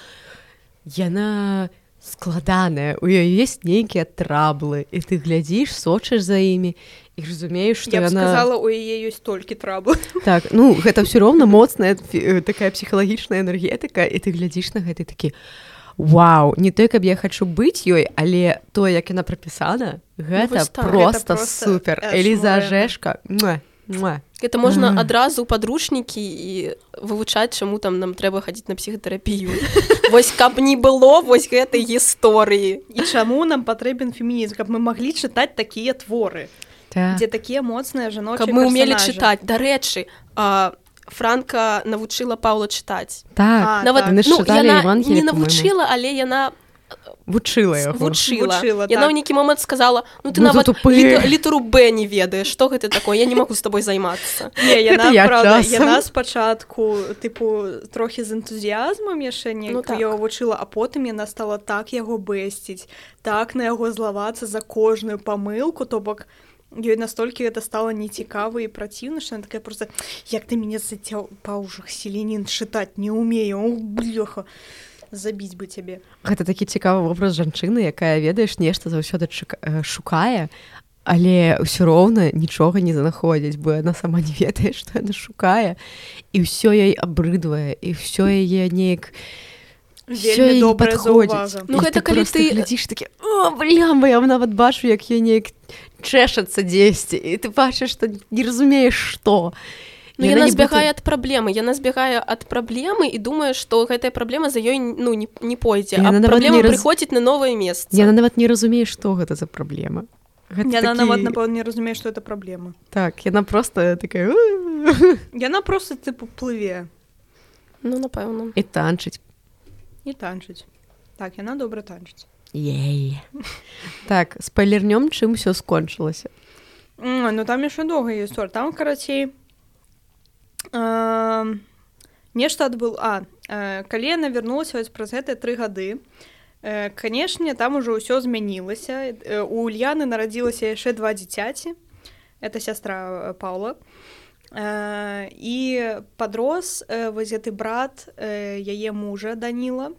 яна складаная у ёй есть нейкія траблы і ты глядзіш сочыш за імі і разумееш што я яна сказала у яе ёсць толькі трабы так ну гэта ўсё роўна моцная э, такая псіхалагічная энергетыка і ты глядзіш на гэты такі Вау не той каб я хачу быць ёй але то як яна прапісана гэта вось так, просто, гэта просто супер адчуваема. Эліза муа. Гэта можна адразу падручнікі і вывучаць, чаму там нам трэба хадзіць на псіхатэрапію. Вось каб не было вось гэтай гісторыі. і чаму нам патрэбен фемінізм каб мы маглі чытаць такія творы Так. дзе такія моцныя жаночыя Каб мы персанажы. чытаць. Дарэчы, а, Франка навучыла Паўла чытаць. так А, Нават так. Ну, яна Евангелие, не навучыла, але яна вучыла яго вучыла. Вучыла, Яна так. ў нейкі момант сказала: ну ты Ну, нават ты тупы». літа- літару Б не ведаеш, што гэта такое, я не магу з табой займацца. Не, яна, я правда, яна спачатку тыпу трохі з энтузіязмам яшчэ не Ну, так. яго вучыла а потым яна стала так яго бэсціць так на яго злавацца за кожную памылку то бок ёй настолькі гэта стала нецікава і праціўна она такая просто як ты мяне зацяў па ўжах селенін чытаць не умею? Блёха забіць бы цябе гэта такі цікавы вобраз жанчыны якая ведаеш нешта заўсёды э, шукае але ўсё роўна нічога не знаходзіць бо яна сама не ведае што яна шукае. І ўсё ёй абрыдвае і ўсё яе неяк заўвага. Ну, гэта калі ты- глядзіш такі о блямба я нават бачу як я неяк чэшацца дзесьці і ты бачыш што не разумееш што Ну, яна збягае ад праблемы яна збягае ад праблемы і думае што гэтая праблема за ёй ну не, не пойдзе Яна праблема раз- прыходзіць на новае месца яна нават не разумее што гэта за праблема Гэта яна такі- нават напэўна не разумее што это праблема так яна просто такая яна просто тыпу плыве. Ну напэўна і танчыць і танчыць так яна добра танчыць Ей. так спойлернём чым усё скончылася. М, ну там яшчэ доўгая гісторыя там карацей э, нешта адбыл а э, калі яна вярнулася вось праз гэтыя тры гады э, канешне там ужо ўсё змянілася. Э, у Ульяны нарадзілася яшчэ два дзіцяці. Это сястра э, Паўла. Э, і падрос э, вось гэты брат э, яе мужа Даніла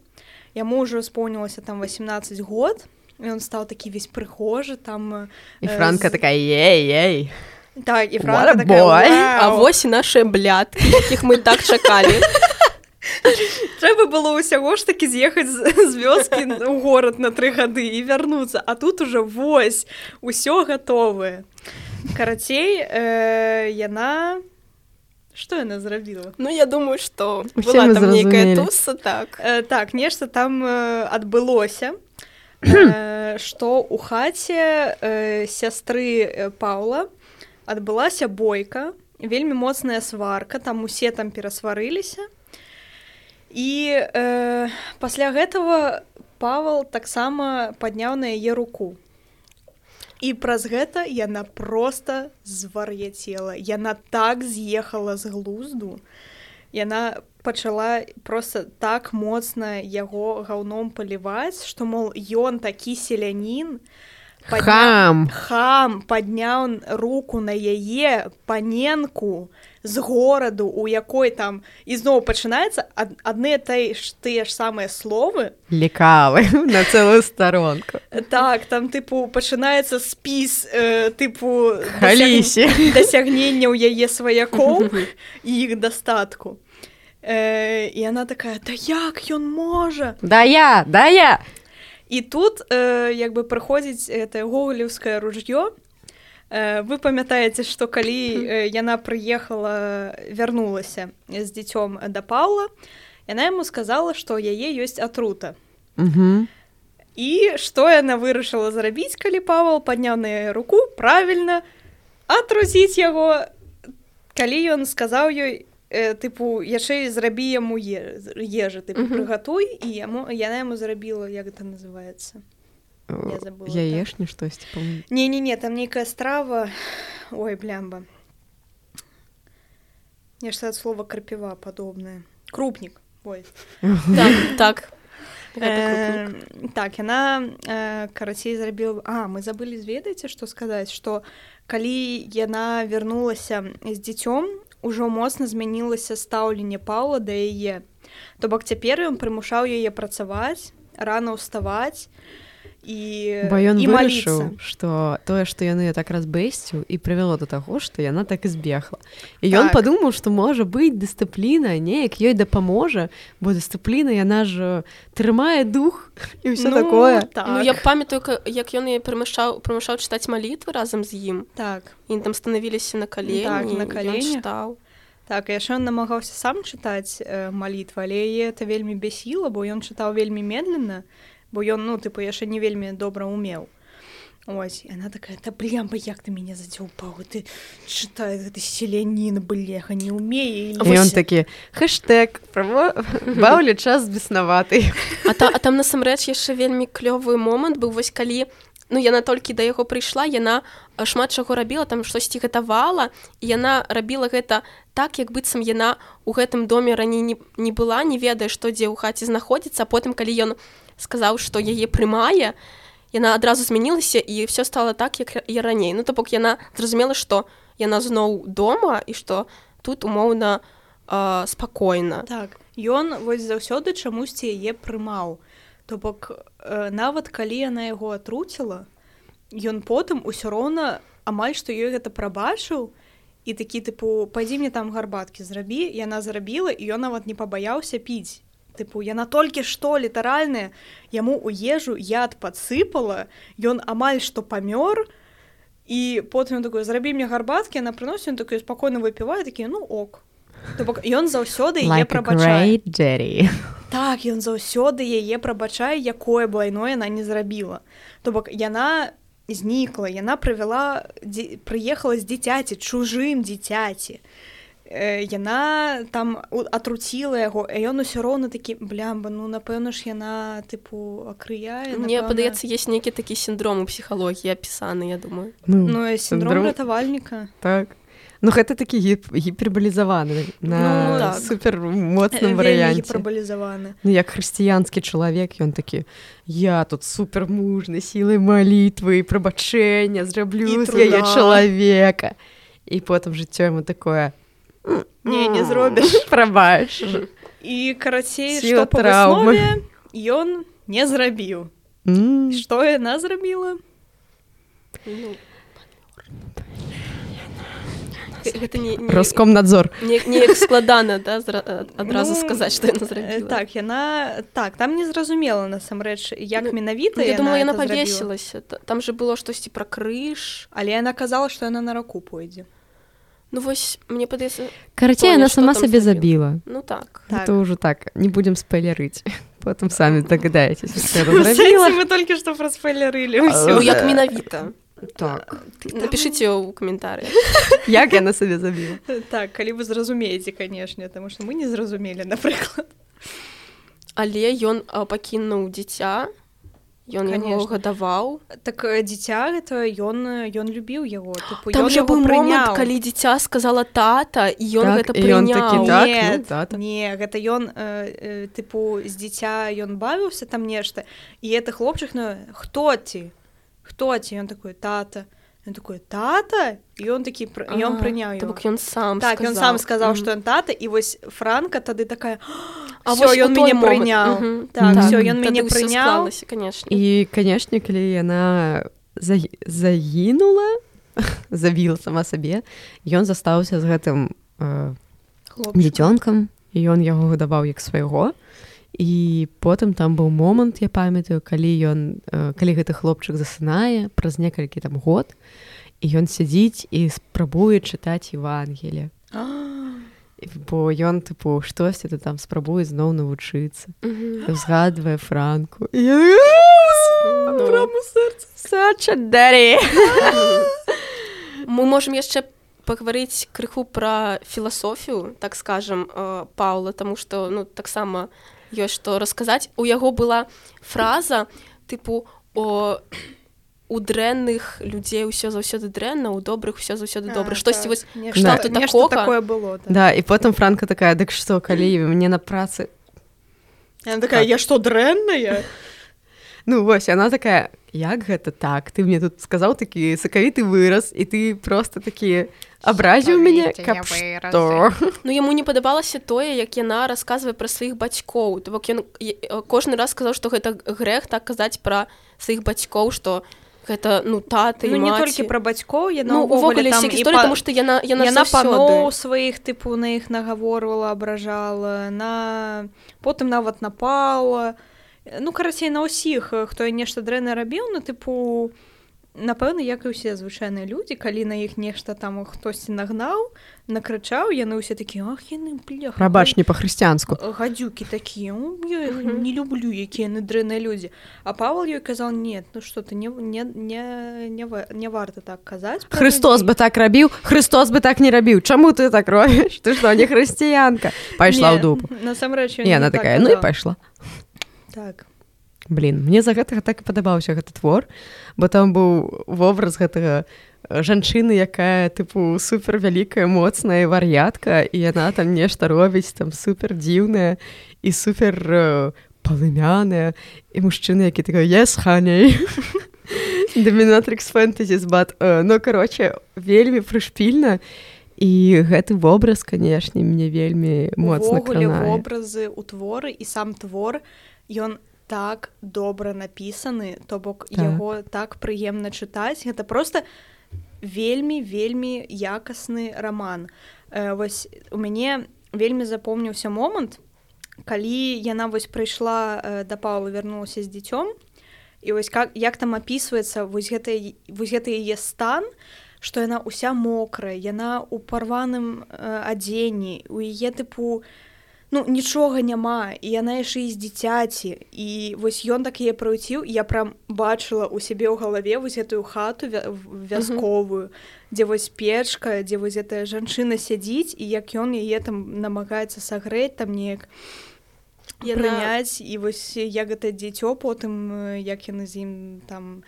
яму ўжо споўнілася там 18 год ён стаў такі весь прыхожы там і Э, франка з- такая ей так і Франка такая, boy. А «Вау». вось і нашыя блядкі якіх мы так чакалі трэба было ўсяго ж такі з'ехаць з, з вёскі ў горад на тры гады і вярнуцца а тут уже вось усё гатовае карацей э, яна что яна зрабіла Ну я думаю што была там нейкая туса так. Э, так нешта там э, адбылося э, што у хаце э, сястры э, Паўла адбылася бойка вельмі моцная сварка там усе там перасварыліся і э, пасля гэтага Павал таксама падняў на яе руку і праз гэта яна просто звар'яцела. Яна так з'ехала з глузду. Яна пачала просто так моцна яго гаўном паліваць што мол ён такі селянін хам! хам падняў руку на яе паненку з гораду у якой там ізноў пачынаецца ад- адны тай ж тыя ж самыя словы. Лекавы на цэлую старонку. Так там тыпу пачынаецца спіс э, тыпу Халісе. дасягнення ў яе сваякоў і іх дастатку. Э, і она такая да як ён можа? Да я да я! І тут э, як бы прыходзіць это гоголевское ружьё э, вы памятаеце што калі э, яна прыехала вярнулася з дзіцём да Паўла яна яму сказала што яе ёсць атрута Угу. І што яна вырашыла зрабіць, калі Павал падняў на яе руку правільна атрусіць яго, калі ён сказаў ёй э, тыпу яшчэ зрабі яму ежы Мгм. прыгатуй і яму яна яму зрабіла як это называется Я забыла, яешні штосьці не не не там нейкая страва. Ой блямба. Нешта ад слова крапіва падобнае крупнік ой. Так так. Гэта Э, крупнік. так яна э, карацей зрабіла А мы забылі зведаеце што сказаць што калі яна вярнулася з дзіцём ужо моцна змянілася стаўленне Паўла да яе то бок цяпер ён прымушаў яе працаваць рано ўставаць і бо ён і вырашыў што тое што яны так разбэсціў і прывяло да таго што яна так і збегла і ён Так. падумаў што можа быць дысцыпліна неяк ёй дапаможа бо дысцыпліна яна ж трымае дух і ўсё Ну, такое. так, Ну я памятаю як ён яе прымушаў прымушаў чытаць малітвы разам з ім. Так. І там станавіліся на калені на каленях. чытаў Так, і яшчэ ён намагаўся сам чытаць э, малітвы, але яе это вельмі бясіла, бо ён чытаў вельмі медленно, бо ён ну тыпу яшчэ не вельмі добра умеў. Ось она такая да блямба як ты мяне задзяўпаў ты чытай гэты селянін блеха не умее і ён такі хэштег баўлю час беснаваты А, та, а там насамрэч яшчэ вельмі клёвы момант быў вось калі ну яна толькі да яго прыйшла яна шмат чаго рабіла там штосьці гатавала і яна рабіла гэта так як быццам яна у гэтым доме раней не, не была не ведае што дзе ў хаце знаходзіцца потым калі ён сказаў што яе прымае яна адразу змянілася і все стало так як і раней ну то бок яна зразумела што яна зноў дома і што тут умоўна э, спакойна так ён вось заўсёды чамусьці яе прымаў то бок э, нават калі яна яго атруціла ён потым усё роўна амаль што ёй гэта прабачыў і такі тыпу пойдзі мне там гарбаткі зрабі яна зрабіла і ён нават не пабаяўся піць тыпу яна толькі што літаральная яму у ежу яд падсыпала ён амаль што памёр і потым такой зрабі мне гарбаткі яна прыносіць такой спакойна выпівае такі ну ок То бок ён заўсёды яе Like прабачае. Так ён заўсёды яе прабачае якое блайно яна не зрабіла. То бок яна знікла яна правяла дзе- прыехала з дзіцяці чужым дзіцяці. Э, яна там атруціла яго а ён усё роўна такі блямба ну напэўна ж яна тыпу акрыяе Мне напэўна. падаецца есть нейкі такі сіндром у псіхалогіі апісаны я думаю Ну, ну синдром синдром- ратавальніка так. Ну, гэта такі гіп гіпербалізаваны на Ну, так. супер моцным варыянце. гіпербалізаваны Ну, як хрысціянскі чалавек ён такі я тут супермужны сілай малітвы і прабачэння зраблю яе чалавека і потым жыццё яму такое не не зробіш прабач і карацей што траўмы. ён не зрабіў М, што яна зрабіла ну, гэта не, не, роскомнадзор. не, неяк складана да, адразу Ну, сказаць што яна Э, зрабіла так яна так там не зразумела насамрэч як Ну, менавіта Ну, я думала яна павесілася Та- там же было штосьці пра крыж але яна казала што яна на раку пойдзе Ну вось мне падаецца карацей она сама сабе забіла. Ну так. Так. это ўжо так не будем спойлерыць потым самі дагадаецесь зрабіла мы толькі што праспойлерылі ўсё ну як менавіта так. Напишите ў каментары як яна сабе забіла так калі вы зразумееце канешне таму што мы не зразумелі напрыклад але ён пакінуў дзіця ён яго гадаваў так э, дзіця гэта ён э, ён любіў яго тыпу там яго быў момант прыняў. калі дзіця сказала тата і ён Так, гэта і ён такі, так, ну, Нет, тата. не гэта ён э, э, тыпу з дзіця ён бавіўся там нешта і это хлопчык ну хто ці хто ці ён такой тата ён такой тата? І ён такі і ён А, прыняў бок ён сам так ён сам сказаў Мгм. што ён тата і вось франка тады такая А у ён мяне прыняў Мгм. так Так. все ён мяне прыняў конечно. І канешне калі яна за... загінула забіла сама сабе ён застаўся з гэтым э, дзіцёнкам і ён яго гадаваў як свайго. і потым там быў момант я памятаю калі ён э, калі гэты хлопчык засынае праз некалькі там год і ён сядзіць і спрабуе чытаць евангеле А, бо ён тыпу штосьці ты там спрабуе зноў навучыцца Мгм. і ўзгадвае франку І Ну. мы можем яшчэ пагаварыць крыху пра філасофію так скажем э, паула тому что ну таксама ёсць што расказаць у яго была фраза тыпу о у дрэнных людзей усё заўсёды дрэнна у добрых усё заўсёды добра штосьці так, вось кшталту нешта такога. такое было так. Да, і потым франка такая дык што калі мне на працы Яна такая Так. я што дрэнная Ну вось яна такая як гэта так? Ты мне тут сказаў такі сакавіты выраз і ты просто такі абразіў мяне каб што? Ну яму не падабалася тое як яна расказвае пра сваіх бацькоў. То бок ён кожны раз сказаў што гэта грэх так казаць пра сваіх бацькоў што гэта ну таты ну не толькі пра бацькоў яна ну увогуле па- тому што яна яна, яна паноў сваіх тыпу на іх нагаворвала абражала на потым нават напала ну карацей на ўсіх э, хто нешта дрэнна рабіў на тыпу напэўна як і ўсе звычайныя людзі калі на іх нешта там хтосьці нагнаў накрычаў яны ўсе такі ах яны прабач не па-хрысціянску. Гадзюкі такія «О, я іх Мгм. не люблю якія яны дрэнныя людзі а павал ёй казал нет ну что ты не не не не, не варта так казаць Христос людзей». бы так рабіў Христос бы так не рабіў. Чаму ты так робіш? Ты што не хрысціянка пайшла ў дупу. насамрэч не она так такая ну і казаў. пайшла так. Блин мне за гэтага так і падабаўся гэты твор бо там быў вобраз гэтага жанчыны якая тыпу супер вялікая моцная вар'ятка і яна там нешта робіць там супер дзіўная і супер э, палымяная і мужчыны які такой yes ханей домінатрикс фэнтэзі бат ну короче вельмі прышпільна і гэты вобраз канешне мне вельмі моцна вобразы у творы і сам твор ён так добра напісаны то бок Так. яго так прыемна чытаць гэта просто вельмі вельмі якасны раман э, вось у мяне вельмі запомніўся момант калі яна вось прыйшла э, да паўлы вярнулася з дзіцём і вось как як там опісваецца вось гэта вось гэта яе стан што яна ўся мокрая яна у парваным э, адзенні у яе тыпу у ну нічога няма і яна яшчэ і з дзіцяці. І вось ён так яе праўціў я прям бачыла у сябе ў галаве вось гэтую хату вя вясковую дзе вось печка дзе вось гэтая жанчына сядзіць і як ён яе там намагаецца сагрэць там неяк прыняць і вось як гэта дзіцё потым як яны з ім там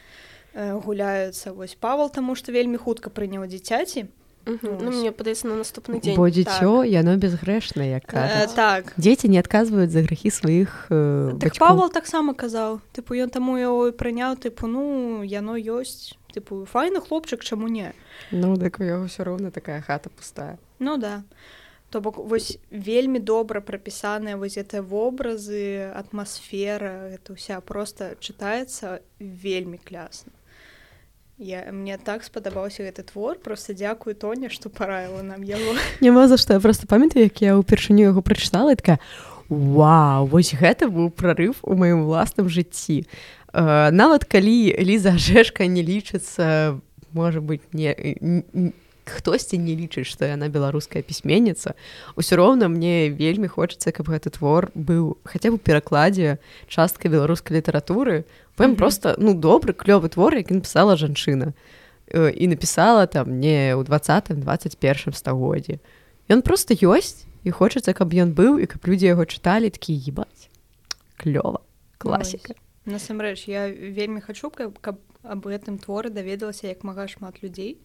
гуляюцца. Вось павал таму што вельмі хутка прыняў дзіцяці ну, мне падаецца на наступны дзень бо дзіцё так. яно безгрэшна як э, так. Дзеці не адказваюць за грахі сваіх э, так павал таксама казаў тыпу ён таму яго прыняў тыпу ну яно ёсць тыпу файны хлопчык чаму не? Ну дык у яго ўсё роўна такая хата пустая. Ну да. То бок вось вельмі добра прапісаныя вось гэтыя вобразы атмасфера это ўся просто чытаецца вельмі клясна Я, мне так спадабаўся гэты твор. Просто дзякую тоня што параіла нам яго няма за што я просто памятаю як я ўпершыню яго прачытала такая Вау вось гэта быў прарыв у маім уласным жыцці нават калі ліза жэшка не лічыцца можа быть не, не хтосьці не лічыць што яна беларуская пісьменніца ўсё роўна мне вельмі хочацца каб гэты твор быў хаця бы перакладзе частка беларускай літаратуры. Пэм mm -hmm. просто ну добры клёвы твор які напісала жанчына і напісала там не ў двадцатым 21 стагоддзі. Ён просто ёсць і хочацца каб ён быў і каб людзі яго чыталі такі ебаць клёва класіка насамрэч я вельмі хачу каб, каб аб гэтым творы даведалася як мага шмат людзей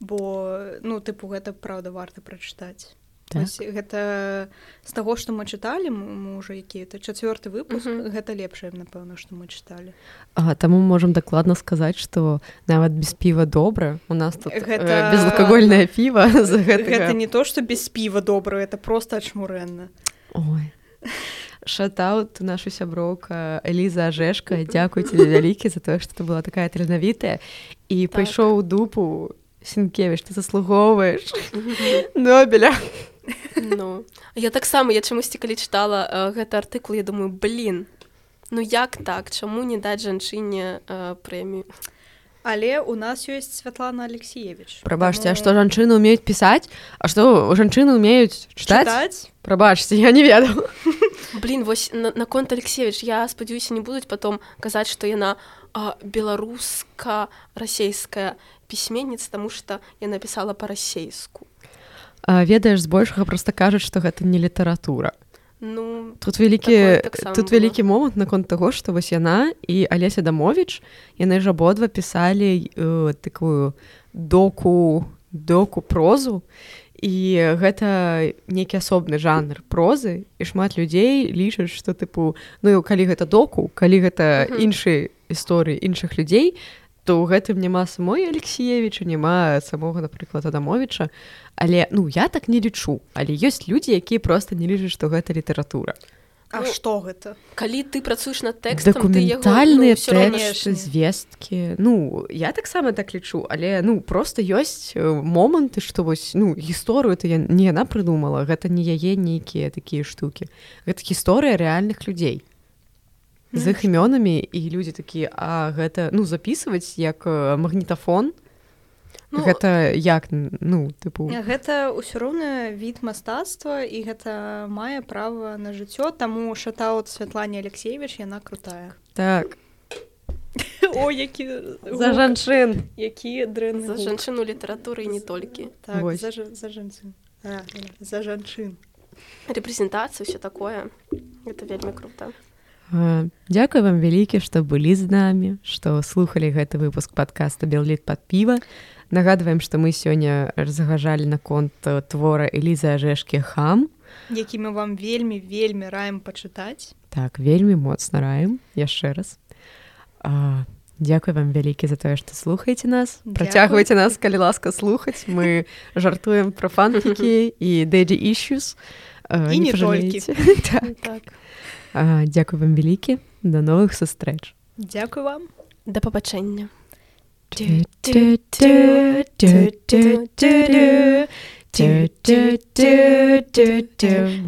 бо ну тыпу гэта праўда варта прачытаць. Так? гэта з таго што мы чыталі мы уже які это чацвёрты выпуск uh -huh. гэта лепшае напэўна што мы чыталі. А, таму можам дакладна сказаць што нават без піва добра. У нас тут гэта... э, безалкагольнае піва за гэта... не то што без піва добра это просто ачмурэнна ой. Шатаут нашу сяброўка Эліза ажешка дзякуй тебе вялікі за тое што ты была такая таленавітая. І так. пайшоў дупу сінкевіч ты заслугоўваеш нобеля. Ну. Я таксама я чамусьці калі чытала гэты артыкул я думаю блин ну як так? Чаму не даць жанчыне э, прэмію але у нас ёсць святлана алексеевич прабачце таму... што жанчыны умеюць пісаць? А што жанчыны умеюць чытаць? Прабачце я не ведаю. Блин вось наконт на алексеевич я спадзяюся не будуць потом казаць што яна беларуска расійская пісьменніц таму што я напісала па-расейску ведаеш збольшага просто кажуць што гэта не літаратура. Ну тут вялікі тут вялікі момант наконт таго што вось яна і алеся дамовіч яны ж абодва пісалі э, такую доку доку прозу. І гэта нейкі асобны жанр прозы і шмат людзей лічаць што тыпу ну калі гэта доку калі гэта іншай гісторыі іншых людзей то ў гэтым няма самой алексеевича няма самога напрыклад адамовича але ну я так не лічу. Але ёсць людзі якія просто не лічаць што гэта літаратура. А ну, што гэта? калі ты працуеш над тэкст дакументальныя ну, звесткі. Ну я таксама так лічу. Але ну просто ёсць э, моманты што вось ну гісторыю то я не яна прыдумала. Гэта не яе нейкія такія штукі. Гэта гісторыя рэальных людзей з іх імёнамі і людзі такія а гэта ну записываць як магнітафон ну, гэта як ну тыпу гэта ўсё роўна від мастацтва і гэта мае права на жыццё таму шатаут Святлане алексеевич яна крутая. Так. О які за жанчын. Якія дрэнны за жанчыну літаратуры не толькі. Так, за, за жанчын. За жанчын. Рэпрэзентацыю все такое. Это вельмі круто Дзякуй вам вялікі, што былі з намі, што слухалі гэты выпуск падкаста Белліт пад піва. Нагадваем, што мы сёння разгажалі наконт твора Эліза Ажэшкі хам, які мы вам вельмі вельмі раем пачытаць. Так вельмі моцна раем яшчэ раз. А, Дзякуй вам вялікі за тое, што слухаеце нас. Працягвайце нас, калі ласка слухаць. Мы жартуем пра фанфікі і дэдзі issues. І не, не толькі. так. так. Дзякуй вам вялікі да новых сустрэч Дзякуй вам да пабачэння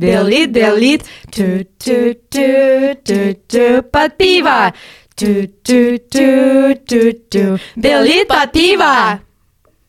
Белит, белит, Ту-ту-ту-ту-ту. Под пиво! Ту-ту-ту-ту-ту. Белит под пиво!